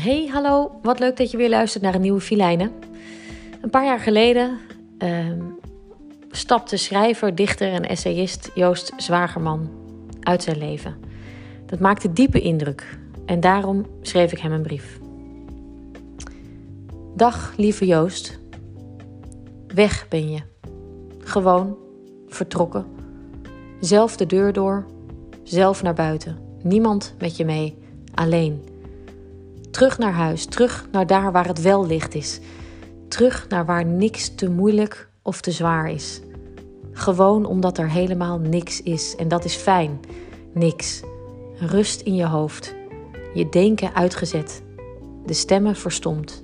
Hey, hallo. Wat leuk dat je weer luistert naar een nieuwe Filijnen. Een paar jaar geleden ehm, stapte schrijver, dichter en essayist Joost Zwagerman uit zijn leven. Dat maakte diepe indruk en daarom schreef ik hem een brief. Dag, lieve Joost. Weg ben je. Gewoon, vertrokken. Zelf de deur door, zelf naar buiten. Niemand met je mee, alleen. Terug naar huis, terug naar daar waar het wel licht is. Terug naar waar niks te moeilijk of te zwaar is. Gewoon omdat er helemaal niks is en dat is fijn. Niks. Rust in je hoofd. Je denken uitgezet. De stemmen verstomd.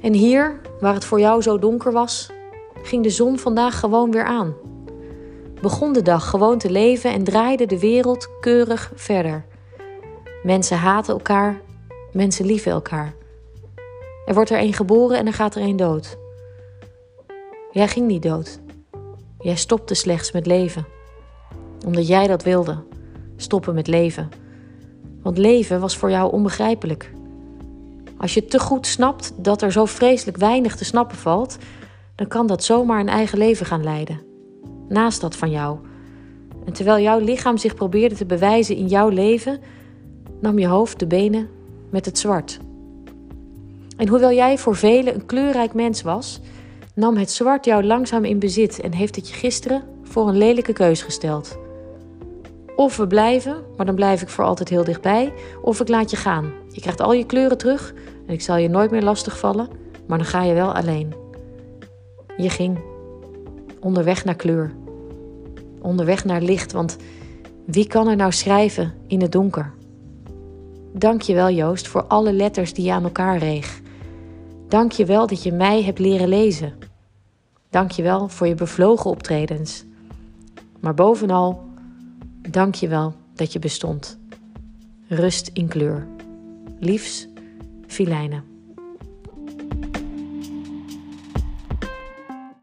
En hier, waar het voor jou zo donker was, ging de zon vandaag gewoon weer aan. Begon de dag gewoon te leven en draaide de wereld keurig verder. Mensen haten elkaar, mensen lieven elkaar. Er wordt er een geboren en er gaat er een dood. Jij ging niet dood. Jij stopte slechts met leven. Omdat jij dat wilde. Stoppen met leven. Want leven was voor jou onbegrijpelijk. Als je te goed snapt dat er zo vreselijk weinig te snappen valt, dan kan dat zomaar een eigen leven gaan leiden. Naast dat van jou. En terwijl jouw lichaam zich probeerde te bewijzen in jouw leven, nam je hoofd de benen met het zwart. En hoewel jij voor velen een kleurrijk mens was, nam het zwart jou langzaam in bezit en heeft het je gisteren voor een lelijke keus gesteld. Of we blijven, maar dan blijf ik voor altijd heel dichtbij, of ik laat je gaan. Je krijgt al je kleuren terug en ik zal je nooit meer lastigvallen, maar dan ga je wel alleen. Je ging onderweg naar kleur, onderweg naar licht, want wie kan er nou schrijven in het donker? Dank je wel, Joost, voor alle letters die je aan elkaar reeg. Dank je wel dat je mij hebt leren lezen. Dank je wel voor je bevlogen optredens. Maar bovenal, dank je wel dat je bestond. Rust in kleur. Liefs, Filijnen.